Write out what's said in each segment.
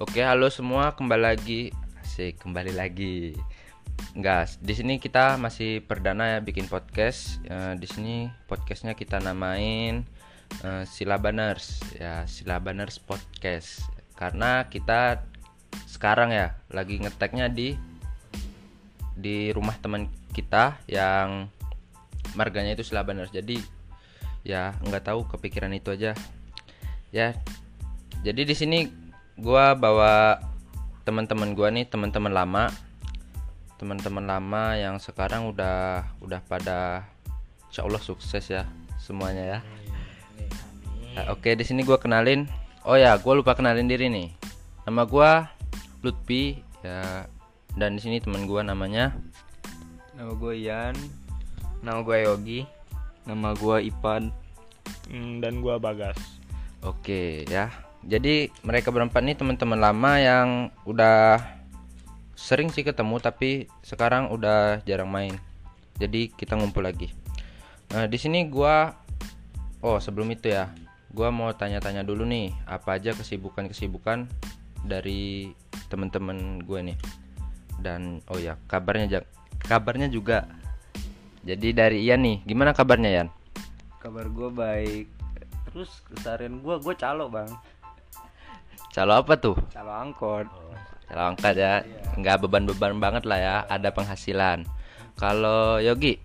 Oke, halo semua, kembali lagi. Asik, kembali lagi. Enggak, di sini kita masih perdana ya bikin podcast. Eh, di sini podcastnya kita namain eh, Silabaners ya, Silabaners Podcast. Karena kita sekarang ya lagi ngeteknya di di rumah teman kita yang marganya itu Silabaners. Jadi ya nggak tahu kepikiran itu aja. Ya. Jadi di sini gua bawa teman-teman gua nih, teman-teman lama. Teman-teman lama yang sekarang udah udah pada insya Allah sukses ya semuanya ya. Nah, Oke, di sini gua kenalin. Oh ya, gua lupa kenalin diri nih. Nama gua Lutfi ya dan di sini teman gua namanya Nama gue Ian Nama gue Yogi Nama gue Ipan Hmm, dan gua Bagas. Oke ya. Jadi mereka berempat nih teman-teman lama yang udah sering sih ketemu tapi sekarang udah jarang main. Jadi kita ngumpul lagi. Nah, di sini gua Oh, sebelum itu ya. Gua mau tanya-tanya dulu nih, apa aja kesibukan-kesibukan dari teman-teman gue nih. Dan oh ya, kabarnya kabarnya juga. Jadi dari Ian nih, gimana kabarnya Ian? Kabar gue baik Terus keseharian gue, gue calo bang Calo apa tuh? Calo angkot Kalau angkat ya, nggak beban-beban banget lah ya, ada penghasilan. Kalau Yogi,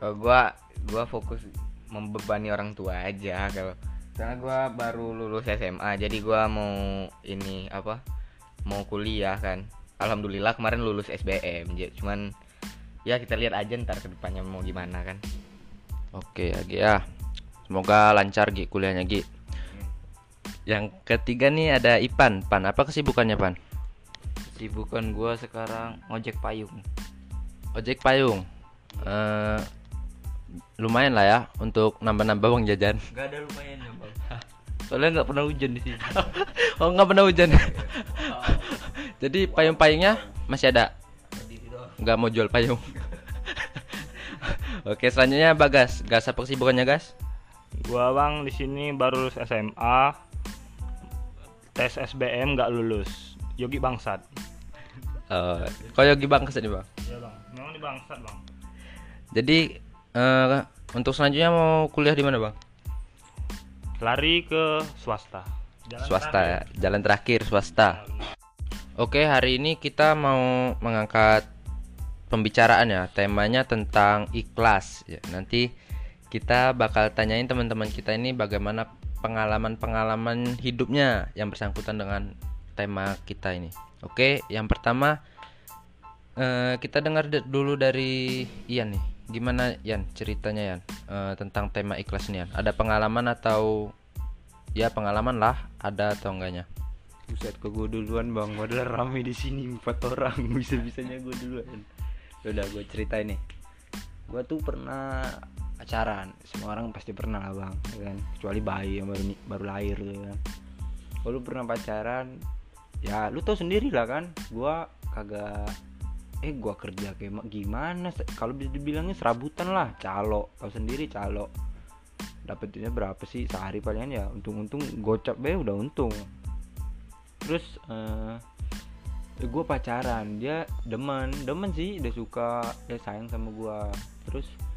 Kalau gua gua fokus membebani orang tua aja kalau karena gua baru lulus SMA jadi gua mau ini apa mau kuliah kan alhamdulillah kemarin lulus SBM cuman ya kita lihat aja ntar ke depannya mau gimana kan oke ya Gi ya. Semoga lancar Gi kuliahnya Gi. Yang ketiga nih ada Ipan. Pan, apa kesibukannya Pan? Kesibukan gue sekarang ngojek payung Ojek payung. Eh, lumayan lah ya untuk nambah-nambah uang jajan. Gak ada lumayan ya bang Soalnya nggak pernah hujan di sini oh nggak pernah hujan. Jadi payung-payungnya masih ada. Nggak mau jual payung. Oke selanjutnya Bagas. Gas apa kesibukannya Gas? Gua bang di sini baru lulus SMA. Tes SBM nggak lulus. Yogi bangsat. Eh, kok Yogi Bang ke sini Bang? Iya bang. Memang di bangsat bang. Jadi eh, untuk selanjutnya mau kuliah di mana bang? Lari ke swasta. Jalan swasta ya, terakhir. jalan terakhir swasta. Oke hari ini kita mau mengangkat pembicaraan ya, temanya tentang ikhlas. Ya, nanti kita bakal tanyain teman-teman kita ini bagaimana pengalaman-pengalaman hidupnya yang bersangkutan dengan tema kita ini. Oke, yang pertama eh, kita dengar de- dulu dari Ian nih. Gimana Ian ceritanya Ian eh, tentang tema ikhlas ini Ian? Ada pengalaman atau ya pengalaman lah ada atau enggaknya? Buset ke gue duluan bang Padahal rame di sini empat orang Bisa-bisanya gue duluan Udah gue ceritain nih Gue tuh pernah pacaran. Semua orang pasti pernah lah bang ya kan? Kecuali bayi yang baru, baru lahir gitu kan? Kalau pernah pacaran Ya lu tau sendiri lah kan? Gue kagak Eh gua kerja kayak ma- gimana Kalau bisa dibilangnya serabutan lah. Calo Tau sendiri calo Dapetinnya berapa sih? Sehari palingan ya Untung-untung gocap be udah untung. Terus eh gue pacaran dia demen. Demen sih dia suka dia sayang sama gue terus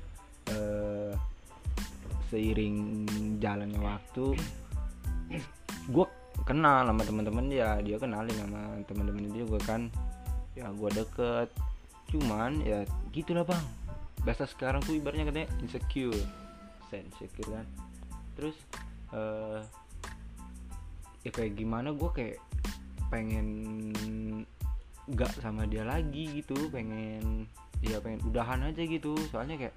seiring jalannya waktu gue kenal sama teman-teman dia dia kenalin sama teman-teman dia juga kan. Ya gue deket. Cuman ya gitulah bang. Bahasa sekarang tuh ibaratnya katanya insecure. Insecure kan. Terus eh ya kayak gimana gue kayak pengen nggak sama dia lagi gitu. Pengen ya pengen udahan aja gitu. Soalnya kayak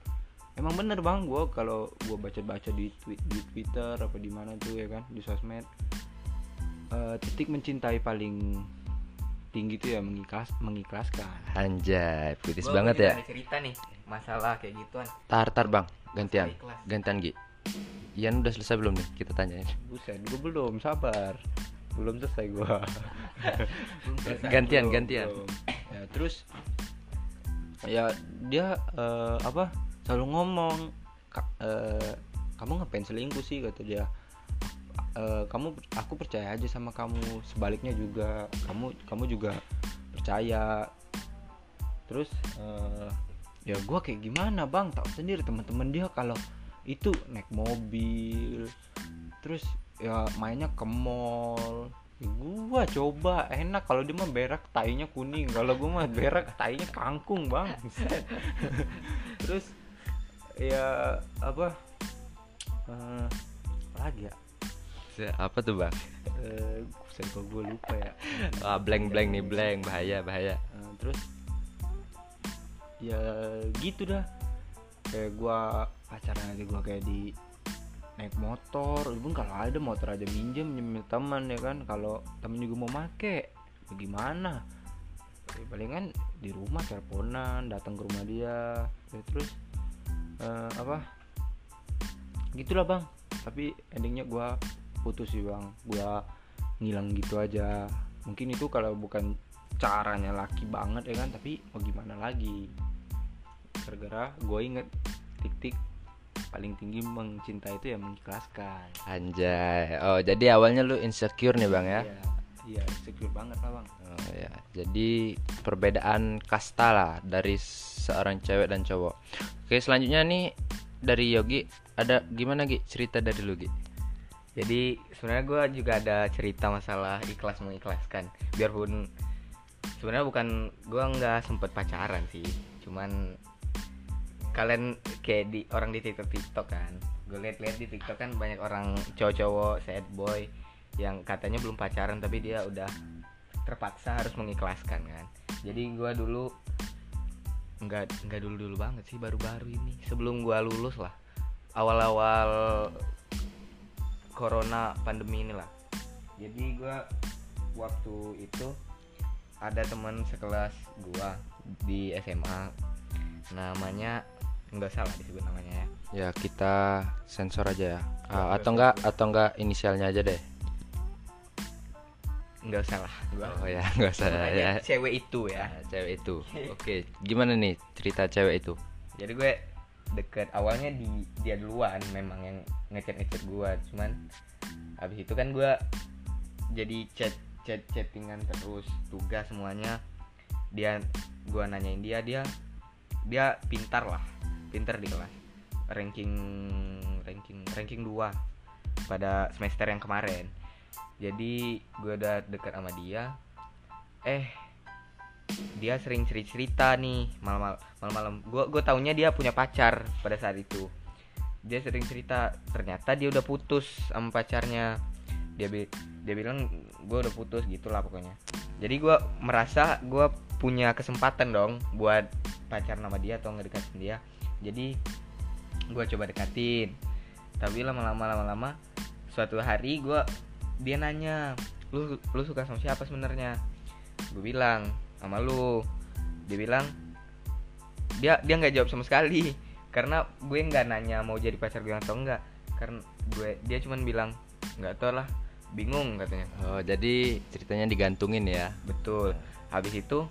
emang bener bang gue kalau gue baca-baca di tweet di twitter apa di mana tuh ya kan di sosmed eh, titik mencintai paling tinggi tuh ya mengikhlas mengikhlaskan Anjay, puitis Gua banget ya. ada cerita nih masalah kayak gituan Tar tar bang, gantian, gantian Gi. Ian udah selesai belum nih? Kita tanyain. buset gue belum sabar belum selesai gue Gantian, Belum, gantian. belum. ya terus ya dia eh, apa selalu ngomong "Ka- eh, kamu ngapain selingkuh sih? kata dia. Eh, kamu aku percaya aja sama kamu sebaliknya juga. Kamu kamu juga percaya. Terus eh, ya gua kayak gimana bang? Tahu sendiri teman-teman dia kalau itu naik mobil terus ya mainnya ke mall. Ya, gua coba enak. Kalau dia mah berak tainya kuning kalau gua mah berak tainya kangkung bang. Terus ya apa? Apa lagi ya? Apa tuh bang? Eh saya gue lupa ya. Ah blank blank nih blank. Bahaya bahaya. Eh, terus? Ya gitu dah. Kayak gua pacaran aja gua kayak di naik motor. Pun kalau ada motor aja minjem minjem teman ya kan? Kalau temen juga mau make bagaimana ya, palingan di rumah teleponan datang ke rumah dia. Ya, terus eh, apa? Gitulah bang. Tapi endingnya gua putus sih bang. Gua ngilang gitu aja. Mungkin itu kalau bukan caranya laki banget ya kan? Tapi mau gimana lagi? Gara-gara gue inget tik-tik paling tinggi mencinta itu ya mengikhlaskan. Anjay. Oh jadi awalnya lu insecure nih bang ya? Iya. Iya secure banget lah bang. Oh ya, jadi perbedaan kasta lah dari seorang cewek dan cowok. Oke, selanjutnya nih dari Yogi ada gimana Gi cerita dari lu Gi? Jadi sebenarnya gue juga ada cerita masalah ikhlas mengikhlaskan. Biarpun sebenarnya bukan gue nggak sempet pacaran sih, cuman kalian kayak di orang di TikTok TikTok kan. Gue liat-liat di TikTok kan banyak orang cowok-cowok sad boy yang katanya belum pacaran tapi dia udah terpaksa harus mengikhlaskan kan. Jadi gue dulu nggak nggak dulu dulu banget sih baru-baru ini. Sebelum gue lulus lah. Awal-awal corona pandemi inilah jadi gua waktu itu ada teman sekelas gua di SMA namanya nggak salah disebut namanya ya. Ya kita sensor aja ya. Ya, atau enggak atau enggak inisialnya aja deh. Nggak usah lah. Gua Oh ya, enggak usah ya. cewek itu ya. Ya, cewek itu. Oke, gimana nih cerita cewek itu? jadi gue deket awalnya di dia duluan memang yang ngechat ngechat gue cuman habis itu kan gue jadi chat chat chattingan terus tugas semuanya. Dia gue nanyain dia dia dia pintar lah pintar di kelas. Ranking ranking ranking 2 pada semester yang kemarin jadi gue udah deket sama dia. Eh dia sering cerita cerita nih malam malam gue gue taunya dia punya pacar pada saat itu. Dia sering cerita ternyata dia udah putus sama pacarnya. Dia bi- dia bilang gue udah putus gitulah pokoknya. Jadi gue merasa gue punya kesempatan dong buat pacar nama dia atau ngedekatin dia. Jadi gue coba dekatin. Tapi lama-lama lama-lama suatu hari gue dia nanya lu lu suka sama siapa sebenarnya? Gue bilang sama lu. Dia bilang dia dia nggak jawab sama sekali. Karena gue nggak nanya mau jadi pacar gue atau enggak karena gue dia cuman bilang nggak tau lah bingung katanya. Oh, jadi ceritanya digantungin ya. betul. Habis itu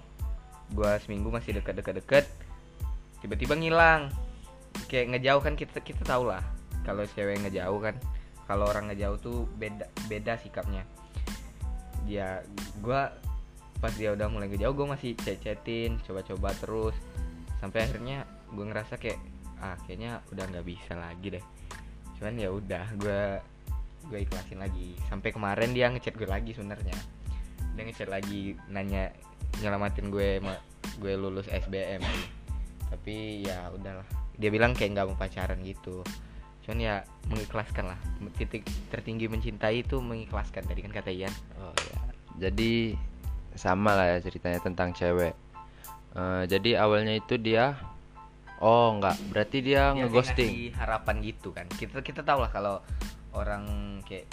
gue seminggu masih deket-deket-deket tiba-tiba ngilang. Kayak ngejauh kan kita kita tahu lah kalau cewek ngejauh kan kalau orang ngejauh tuh beda beda sikapnya. Ya gue pas dia udah mulai ngejauh gue masih chat-chatin coba-coba terus. Sampai akhirnya gue ngerasa kayak ah kayaknya udah nggak bisa lagi deh. Cuman ya udah gue gue ikhlasin lagi. Sampai kemarin dia ngechat gue lagi sebenarnya. Dia ngechat lagi nanya nyelamatin gue gue lulus SBM tapi ya udahlah. Dia bilang kayak nggak mau pacaran gitu cuman ya mengikhlaskan lah titik tertinggi mencintai itu mengikhlaskan tadi kan kata Ian Oh ya. Jadi sama lah ya ceritanya tentang cewek. Eh, jadi awalnya itu dia Oh enggak, berarti dia Ya, ngeghosting. harapan gitu kan kita kita tahu lah kalau orang kayak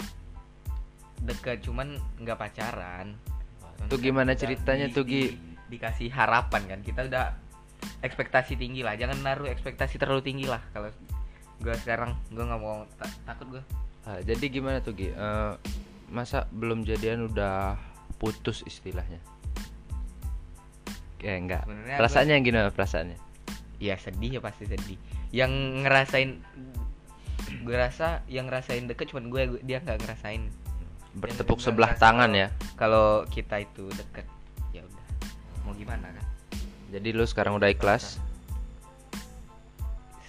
deket cuman nggak pacaran Tuh gimana ceritanya tuh, Gi? dikasih harapan kan kita udah ekspektasi tinggi lah jangan naruh ekspektasi terlalu tinggi lah kalau gue sekarang gue nggak mau ta- takut gue Ah, jadi gimana tuh Gi? Eh, masa belum jadian udah putus istilahnya? Ya enggak. Sebenarnya Perasaannya gimana perasaannya? ya sedih ya pasti sedih yang ngerasain gue rasa yang ngerasain deket cuman gue gue- dia nggak ngerasain bertepuk Yang sebelah tangan ya kalau kita itu deket ya udah mau gimana kan jadi lu sekarang udah ikhlas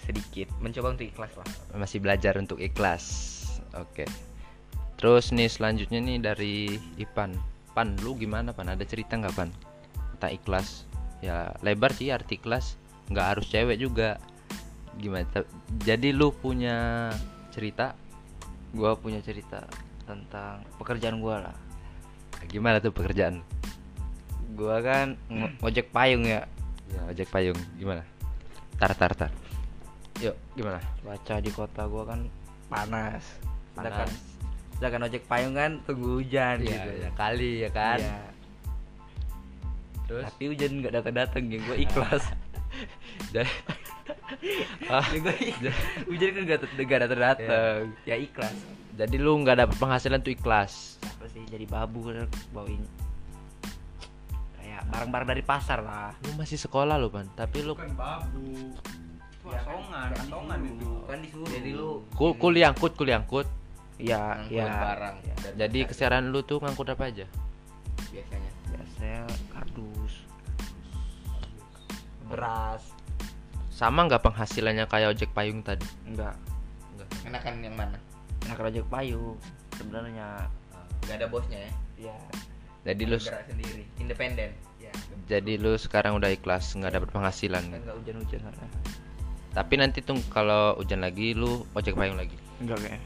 sedikit. Mencoba untuk ikhlas lah. Masih belajar untuk ikhlas. Oke. Terus nih selanjutnya nih dari Ipan. Pan lu gimana Pan? Ada cerita nggak Pan? Tentang ikhlas. Ya lebar sih arti ikhlas. Nggak harus cewek juga. Gimana? Jadi lu punya cerita? Gua punya cerita tentang pekerjaan gua lah. Gimana tuh pekerjaan? Gua kan ngojek payung ya. Ya ojek payung. Gimana? Tar tar tar yuk gimana? Cuaca di kota gua kan panas. Sedangkan sedangkan ojek payung kan tunggu hujan Iya, gitu. ya kali ya kan? Iya. terus? Tapi hujan nggak datang datang ya gua ikhlas. Jadi ah, ya hujan kan nggak nggak datang datang ya ikhlas. Jadi lu nggak dapet penghasilan tuh ikhlas? Apa sih jadi babu kan bawain. Kayak barang-barang dari pasar lah. Lu masih sekolah lu pan. Tapi lu babu asongan asongan itu. kan disuruh jadi lu. Ku kuliah angkut kuliah angkut ya. Ngangkut ya barang dan jadi keseharian lu tuh ngangkut apa aja? Biasanya. Biasanya kardus. Beras. Sama nggak penghasilannya kayak ojek payung tadi? Enggak enakan yang mana? Enak ojek payung sebenarnya. Nggak ada bosnya ya? Ya. Jadi lu sendiri independen. Ya jadi lu sekarang udah ikhlas nggak dapet penghasilan. Kan enggak hujan-hujan tapi nanti tuh kalau hujan lagi lu ojek payung lagi enggak kayaknya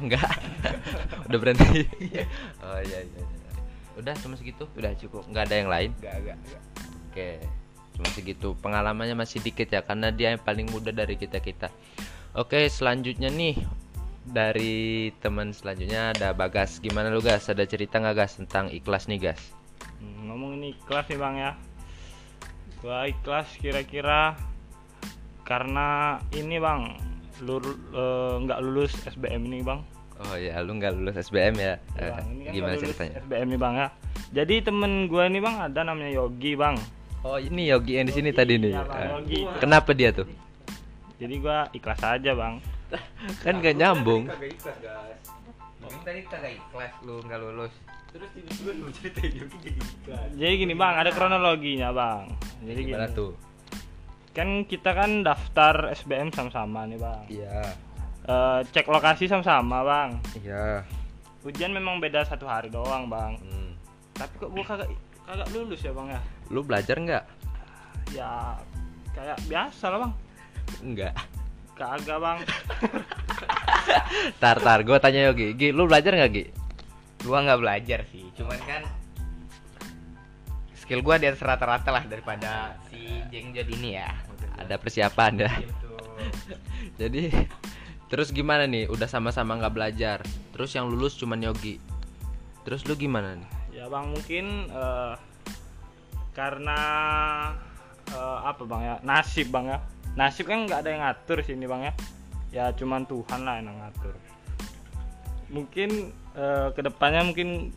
enggak udah berhenti oh iya, iya iya udah cuma segitu udah cukup nggak ada yang lain nggak nggak nggak. Oke, cuma segitu. Pengalamannya masih dikit ya, karena dia yang paling muda dari kita kita. Oke, selanjutnya nih dari teman selanjutnya ada Bagas. Gimana lu gas? Ada cerita nggak gas tentang ikhlas nih gas? Hmm, ngomongin ikhlas nih bang ya gua ikhlas kira-kira karena ini bang lur- eh, nggak lulus SBM ini bang Oh ya, lu nggak lulus SBM ya? Ya, Eh, Bang, ini kan gimana ceritanya? SBM nih bang ya jadi temen gua ini bang ada namanya Yogi bang Oh ini Yogi yang di sini tadi nih. Iya, Bang, Eh, Yogi. Kenapa dia tuh? jadi gua ikhlas aja bang Kan nggak nyambung. tadi kagak ikhlas lu nggak lulus terus tiba-tiba lu ceritain Yogi jadi ikhlas jadi gini bang ada kronologinya bang jadi Gimana gini tuh? Kan kita kan daftar SBM sama-sama nih bang Iya, Eh, cek lokasi sama-sama bang iya. ujian memang beda satu hari doang bang Hmm. tapi kok gua kagak kagak lulus ya bang ya Lu belajar nggak? ya kayak biasa lah bang Enggak. kagak bang Tar tar, gue tanya Yogi. Gi, lu belajar nggak Gi? gua nggak belajar sih cuman kan skill gua di atas rata-rata lah daripada si Jeng Jod ini ya. Ada persiapan ya. Jadi terus gimana nih? Udah sama-sama nggak belajar. Terus yang lulus cuman Yogi. Terus lu gimana nih? Ya bang mungkin eh, karena eh, apa bang ya? Nasib bang ya? Nasib kan nggak ada yang ngatur sini bang ya? Ya cuman Tuhan lah yang ngatur. Mungkin eh, ke depannya mungkin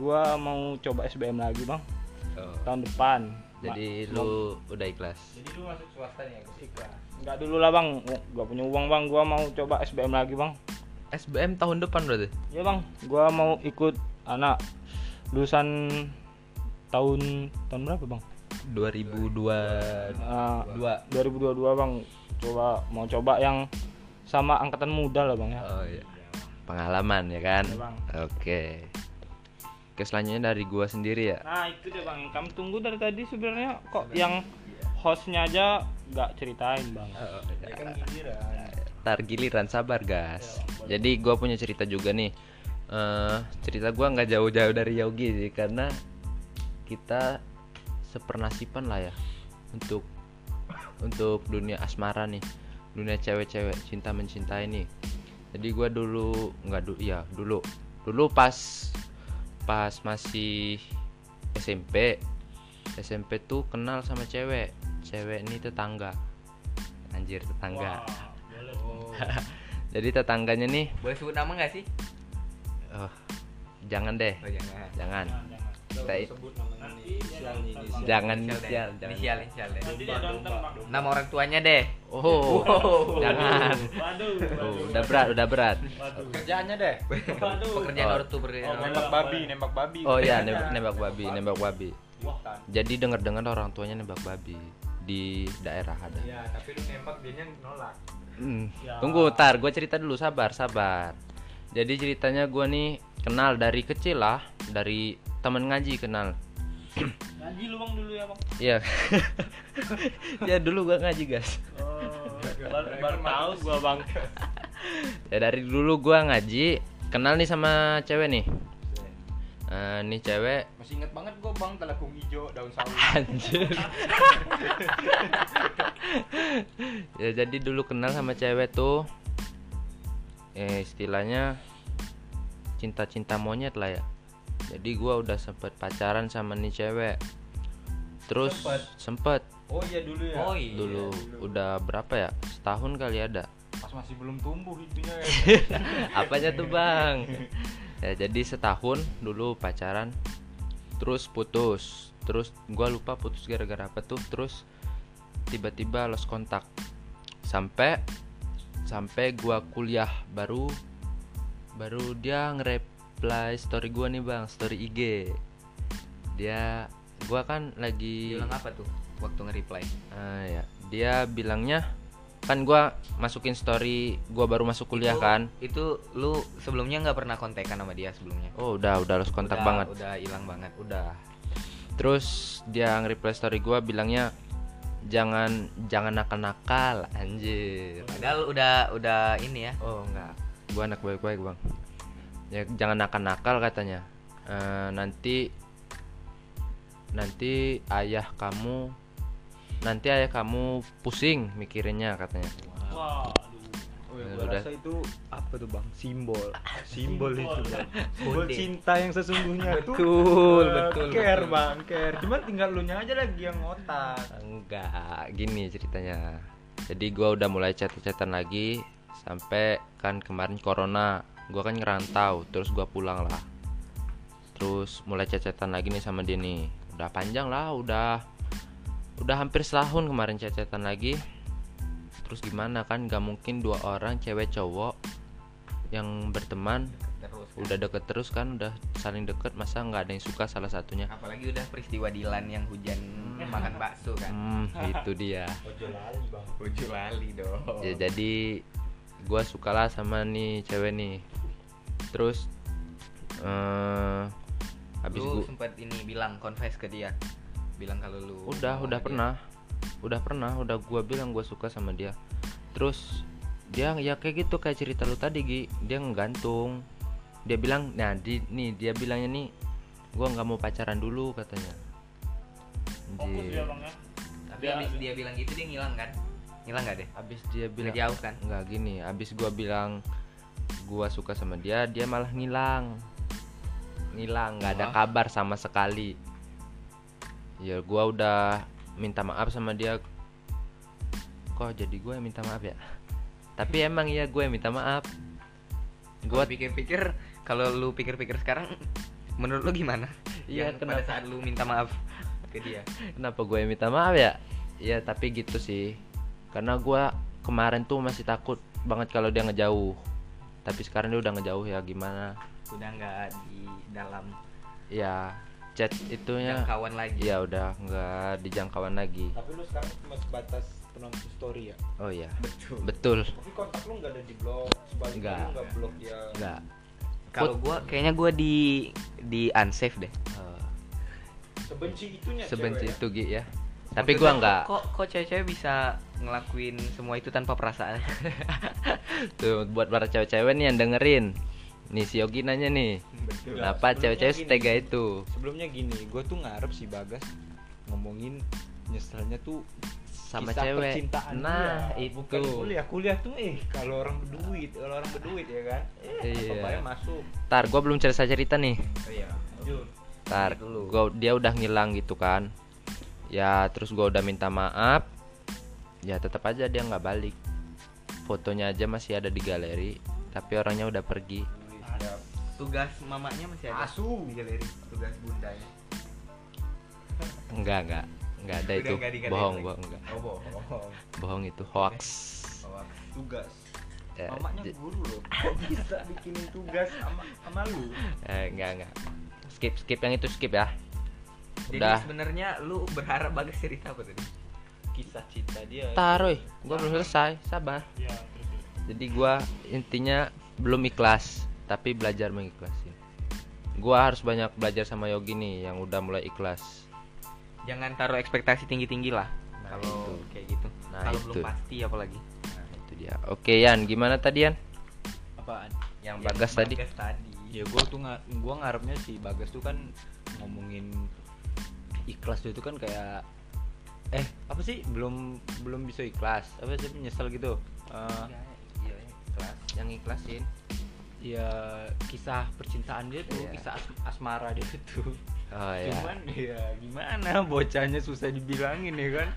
gua mau coba SBM lagi bang tahun depan. Jadi Ma- lu udah ikhlas. Jadi lu masuk swasta nih ya nggak dulu lah bang. Gua punya uang bang. Gua mau coba SBM lagi bang. SBM tahun depan berarti? Ya bang. Gua mau ikut anak lulusan tahun tahun berapa bang? 2002 Ah, dua. 2022 bang. Coba mau coba yang sama angkatan muda lah bang ya. Oh iya. Pengalaman ya kan? Bang. oke oke selanjutnya dari gua sendiri ya. Nah itu deh bang. Kami tunggu dari tadi sebenarnya kok yang hostnya aja nggak ceritain bang. Ya kan giliran. Ntar giliran sabar gas. Jadi gua punya cerita juga nih. eh cerita gua nggak jauh-jauh dari Yogi sih karena kita sepernasipan lah ya untuk untuk dunia asmara nih, dunia cewek-cewek cinta mencintai nih. Jadi gua dulu nggak dulu ya dulu. Dulu pas pas masih SMP SMP tuh kenal sama cewek. Cewek ini tetangga. Anjir tetangga. Jadi tetangganya nih boleh sebut nama nggak sih? Oh, jangan deh. Oh jangan. Jangan. Kita Dia Bang. jangan Inisial inisial jangan. inisial inisial deh dia nama orang tuanya deh Oh, jangan. Waduh, Oh, udah berat, udah berat. Kerjaannya deh. Pekerjaan Oh. ortu pekerjaan Oh, ortu. Nembak babi, nembak babi. Oh iya, nembak, nembak babi, nembak babi. Jadi dengar-dengar orang tuanya nembak babi di daerah ada. Iya, tapi lu nembak dianya nolak. Hmm. Ya. Tunggu, tar, gue cerita dulu, sabar, sabar. Jadi ceritanya gue nih kenal dari kecil lah, dari temen ngaji kenal. Ngaji lu bang dulu ya bang. Iya. ya dulu gue ngaji guys. Oh, baru, baru tahu gua bang. Ya dari dulu gue ngaji, kenal nih sama cewek nih. Eh, nih cewek Masih inget banget gua bang telekung hijau daun sawi. Anjir. ya jadi dulu kenal sama cewek tuh eh istilahnya cinta-cinta monyet lah ya. Jadi gua udah sempet pacaran sama nih cewek. Terus Sempet? sempet Oh iya dulu ya. Oh iya. dulu udah berapa ya? Setahun kali ada. Pas masih belum tumbuh itunya ya. Apanya tuh, Bang? Ya jadi setahun dulu pacaran terus putus. Terus gua lupa putus gara-gara apa tuh. Terus tiba-tiba lost kontak. Sampai sampai gua kuliah baru baru dia nge-reply story gua nih, Bang, story IG. Dia gua kan lagi Bilang apa tuh waktu nge-reply? Ah, ya. Dia bilangnya kan gua masukin story gua baru masuk kuliah Itu- kan. Itu lu sebelumnya nggak pernah kontekan sama dia sebelumnya? Oh, udah udah lost kontak Udah- banget. Udah hilang banget. Udah. Terus dia nge-reply story gua bilangnya jangan jangan nakal-nakal anjir. Padahal udah udah ini ya. Oh, enggak. Gua anak baik-baik, Bang. Ya jangan nakal-nakal katanya. Eh, nanti nanti ayah kamu nanti ayah kamu pusing mikirinnya katanya. Waduh. Oh, ya, gua rasa itu apa tuh bang? Simbol, simbol itu bang. Simbol cinta yang sesungguhnya tuh. Betul, eh, betul, Care betul. bang, care. Cuman tinggal lu nya aja lagi yang ngotak. Enggak, gini ceritanya. Jadi gua udah mulai chat-chatan lagi sampai kan kemarin corona, gua kan ngerantau, terus gua pulang lah. Terus mulai chat-chatan lagi nih sama dia nih. Udah panjang lah, udah udah hampir setahun kemarin chat-chatan lagi. Terus gimana kan gak mungkin dua orang cewek cowok yang berteman Terus. kan. udah deket terus kan udah saling deket masa nggak ada yang suka salah satunya Apalagi udah peristiwa Dilan yang hujan makan bakso kan. hmm itu dia Ojo lali bang. Lali dong. ya jadi gua sukalah sama nih cewek nih terus eh habis lu gua sempat ini bilang confess ke dia. Bilang kalau lu udah udah dia. pernah udah pernah udah gua bilang gua suka sama dia terus dia ya kayak gitu kayak cerita lu tadi Gi dia ngegantung dia bilang nah di nih dia bilangnya nih gua nggak mau pacaran dulu katanya Fokus ya bang ya. Tapi Dia- abis dia bilang gitu dia ngilang kan? Ngilang gak deh? abis dia bilang jauh kan? nggak gini abis gua bilang gua suka sama dia dia malah ngilang ngilang nggak ada kabar sama sekali ya gua udah minta maaf sama dia kok jadi gue yang minta maaf ya tapi emang ya gue yang minta maaf Gua gua pikir-pikir kalau lu pikir-pikir sekarang menurut lu gimana? Iya, kenapa? pada saat lu minta maaf ke dia. kenapa gue yang minta maaf ya ya tapi gitu sih karena gua kemarin tuh masih takut banget kalau dia ngejauh tapi sekarang dia udah ngejauh ya gimana Udah nggak di dalam ya chat itunya jangkauan lagi. ya udah nggak di jangkauan lagi Tapi lu sekarang cuma sebatas penonton story ya. oh iya Betul. betul Tapi kontak lu nggak ada di blog, sebaliknya Nggak. nggak blog dia. nggak Kalau gua kayaknya gua di di unsave deh. Eh, Sebenci itunya sebenci cewek ya? itu Gi ya tapi kok- nggak Kok kok cewek-cewek bisa ngelakuin semua itu tanpa perasaan? tuh buat para cewek-cewek nih yang dengerin nih si Yogi nanya nih Betul. kenapa cewek-cewek gini. setega itu Sebelumnya gini, gue tuh ngarep si Bagas ngomongin nyeselnya tuh sama kisah cewek percintaan nah dia. itu Bukan kuliah kuliah tuh eh kalau orang berduit kalau orang berduit ya kan eh Iya. apa masuk tar gua belum cerita cerita nih oh iya Dulu. gua dia udah ngilang gitu kan. Ya terus gua udah minta maaf. Ya tetap aja dia nggak balik. Fotonya aja masih ada di galeri, tapi orangnya udah pergi. Tugas mamanya masih ada. Asu. di galeri. Tugas bundanya. Enggak enggak nggak ada Udah itu nggak dikatain bohong bohong enggak Oh, bohong. bohong itu hoax tugas Ya, mamanya guru loh kok bisa bikinin tugas sama sama lu eh, enggak enggak skip skip yang itu skip ya Jadi udah sebenarnya lu berharap bagus cerita apa tadi? kisah cinta dia taruh gua belum selesai sabar ya terus terus. jadi gua intinya belum ikhlas tapi belajar mengikhlasin gua harus banyak belajar sama Yogi nih yang udah mulai ikhlas Jangan taruh ekspektasi tinggi-tinggi lah. Nah, kalau itu. kayak gitu. Nah, kalau itu. belum pasti apalagi. nah itu dia oke Yan gimana tadi Yan apaan yang Yang bagas tadi Bagas tadi. ya gue tuh nggak gue ngarepnya sih bagas tuh kan ngomongin ikhlas tuh itu kan kayak eh apa sih belum belum bisa ikhlas apa sih menyesal gitu. Eh, iya ikhlas. Yang ikhlasin ya kisah percintaan dia tuh Iya. kisah as- asmara dia tuh. Oh ya cuman ya gimana? Bocahnya susah dibilangin ya kan?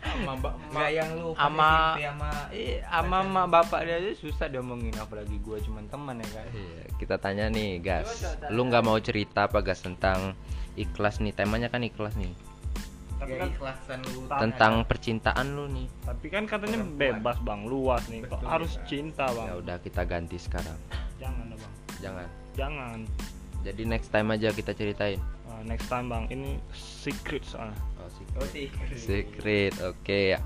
Sama mbak Enggak yang lu ama SMP sama eh ama sama bapak dia aja susah diomongin apalagi gue cuman teman ya kan? Iya, kita tanya nih, Gas. Coba, coba, Lu nggak mau cerita apa, Gas, tentang ikhlas nih? Temanya kan ikhlas nih. tapi ya, kan ikhlasan lu Tentang percintaan lu nih. tapi kan katanya Perempuan. bebas bang luas nih kok Betul, harus bebas. cinta bang Ya udah kita ganti sekarang. jangan bang Jangan. jangan Jadi next time aja kita ceritain. Nah, next time bang ini secret soalnya Oh, Oh sih. secret. Oke ya.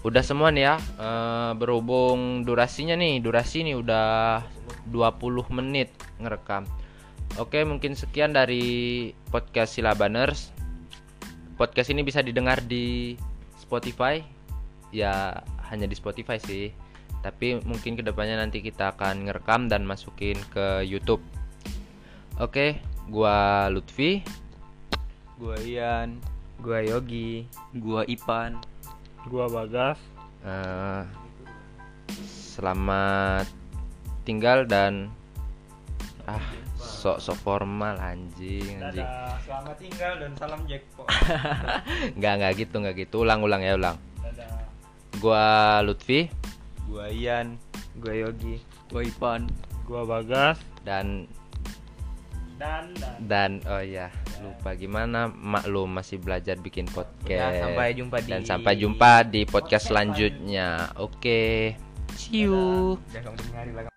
Udah semua nih ya. Eh, berhubung durasinya nih, durasi nih udah 20 menit ngerekam. Oke, mungkin sekian dari podcast Silabaners. Podcast ini bisa didengar di Spotify. Ya, hanya di Spotify sih. Tapi mungkin ke depannya nanti kita akan ngerekam dan masukin ke YouTube. Oke, gua Lutfi. gue Ian Gua Yogi. gue Ipan gua bagas Eh, selamat tinggal dan ah sok-sok formal anjing anjing. dadah selamat tinggal dan salam jackpot nggak nggak gitu nggak gitu. Ulang ulang ya ulang. Dadah. Gua Lutfi. Gue Ian. Gua Yogi. gue Ipan. Gua bagas. Dan dan dan. dan oh ya lupa gimana maklum masih belajar bikin podcast. Udah, sampai jumpa di dan sampai jumpa di podcast selanjutnya. Oke. See you. Lah.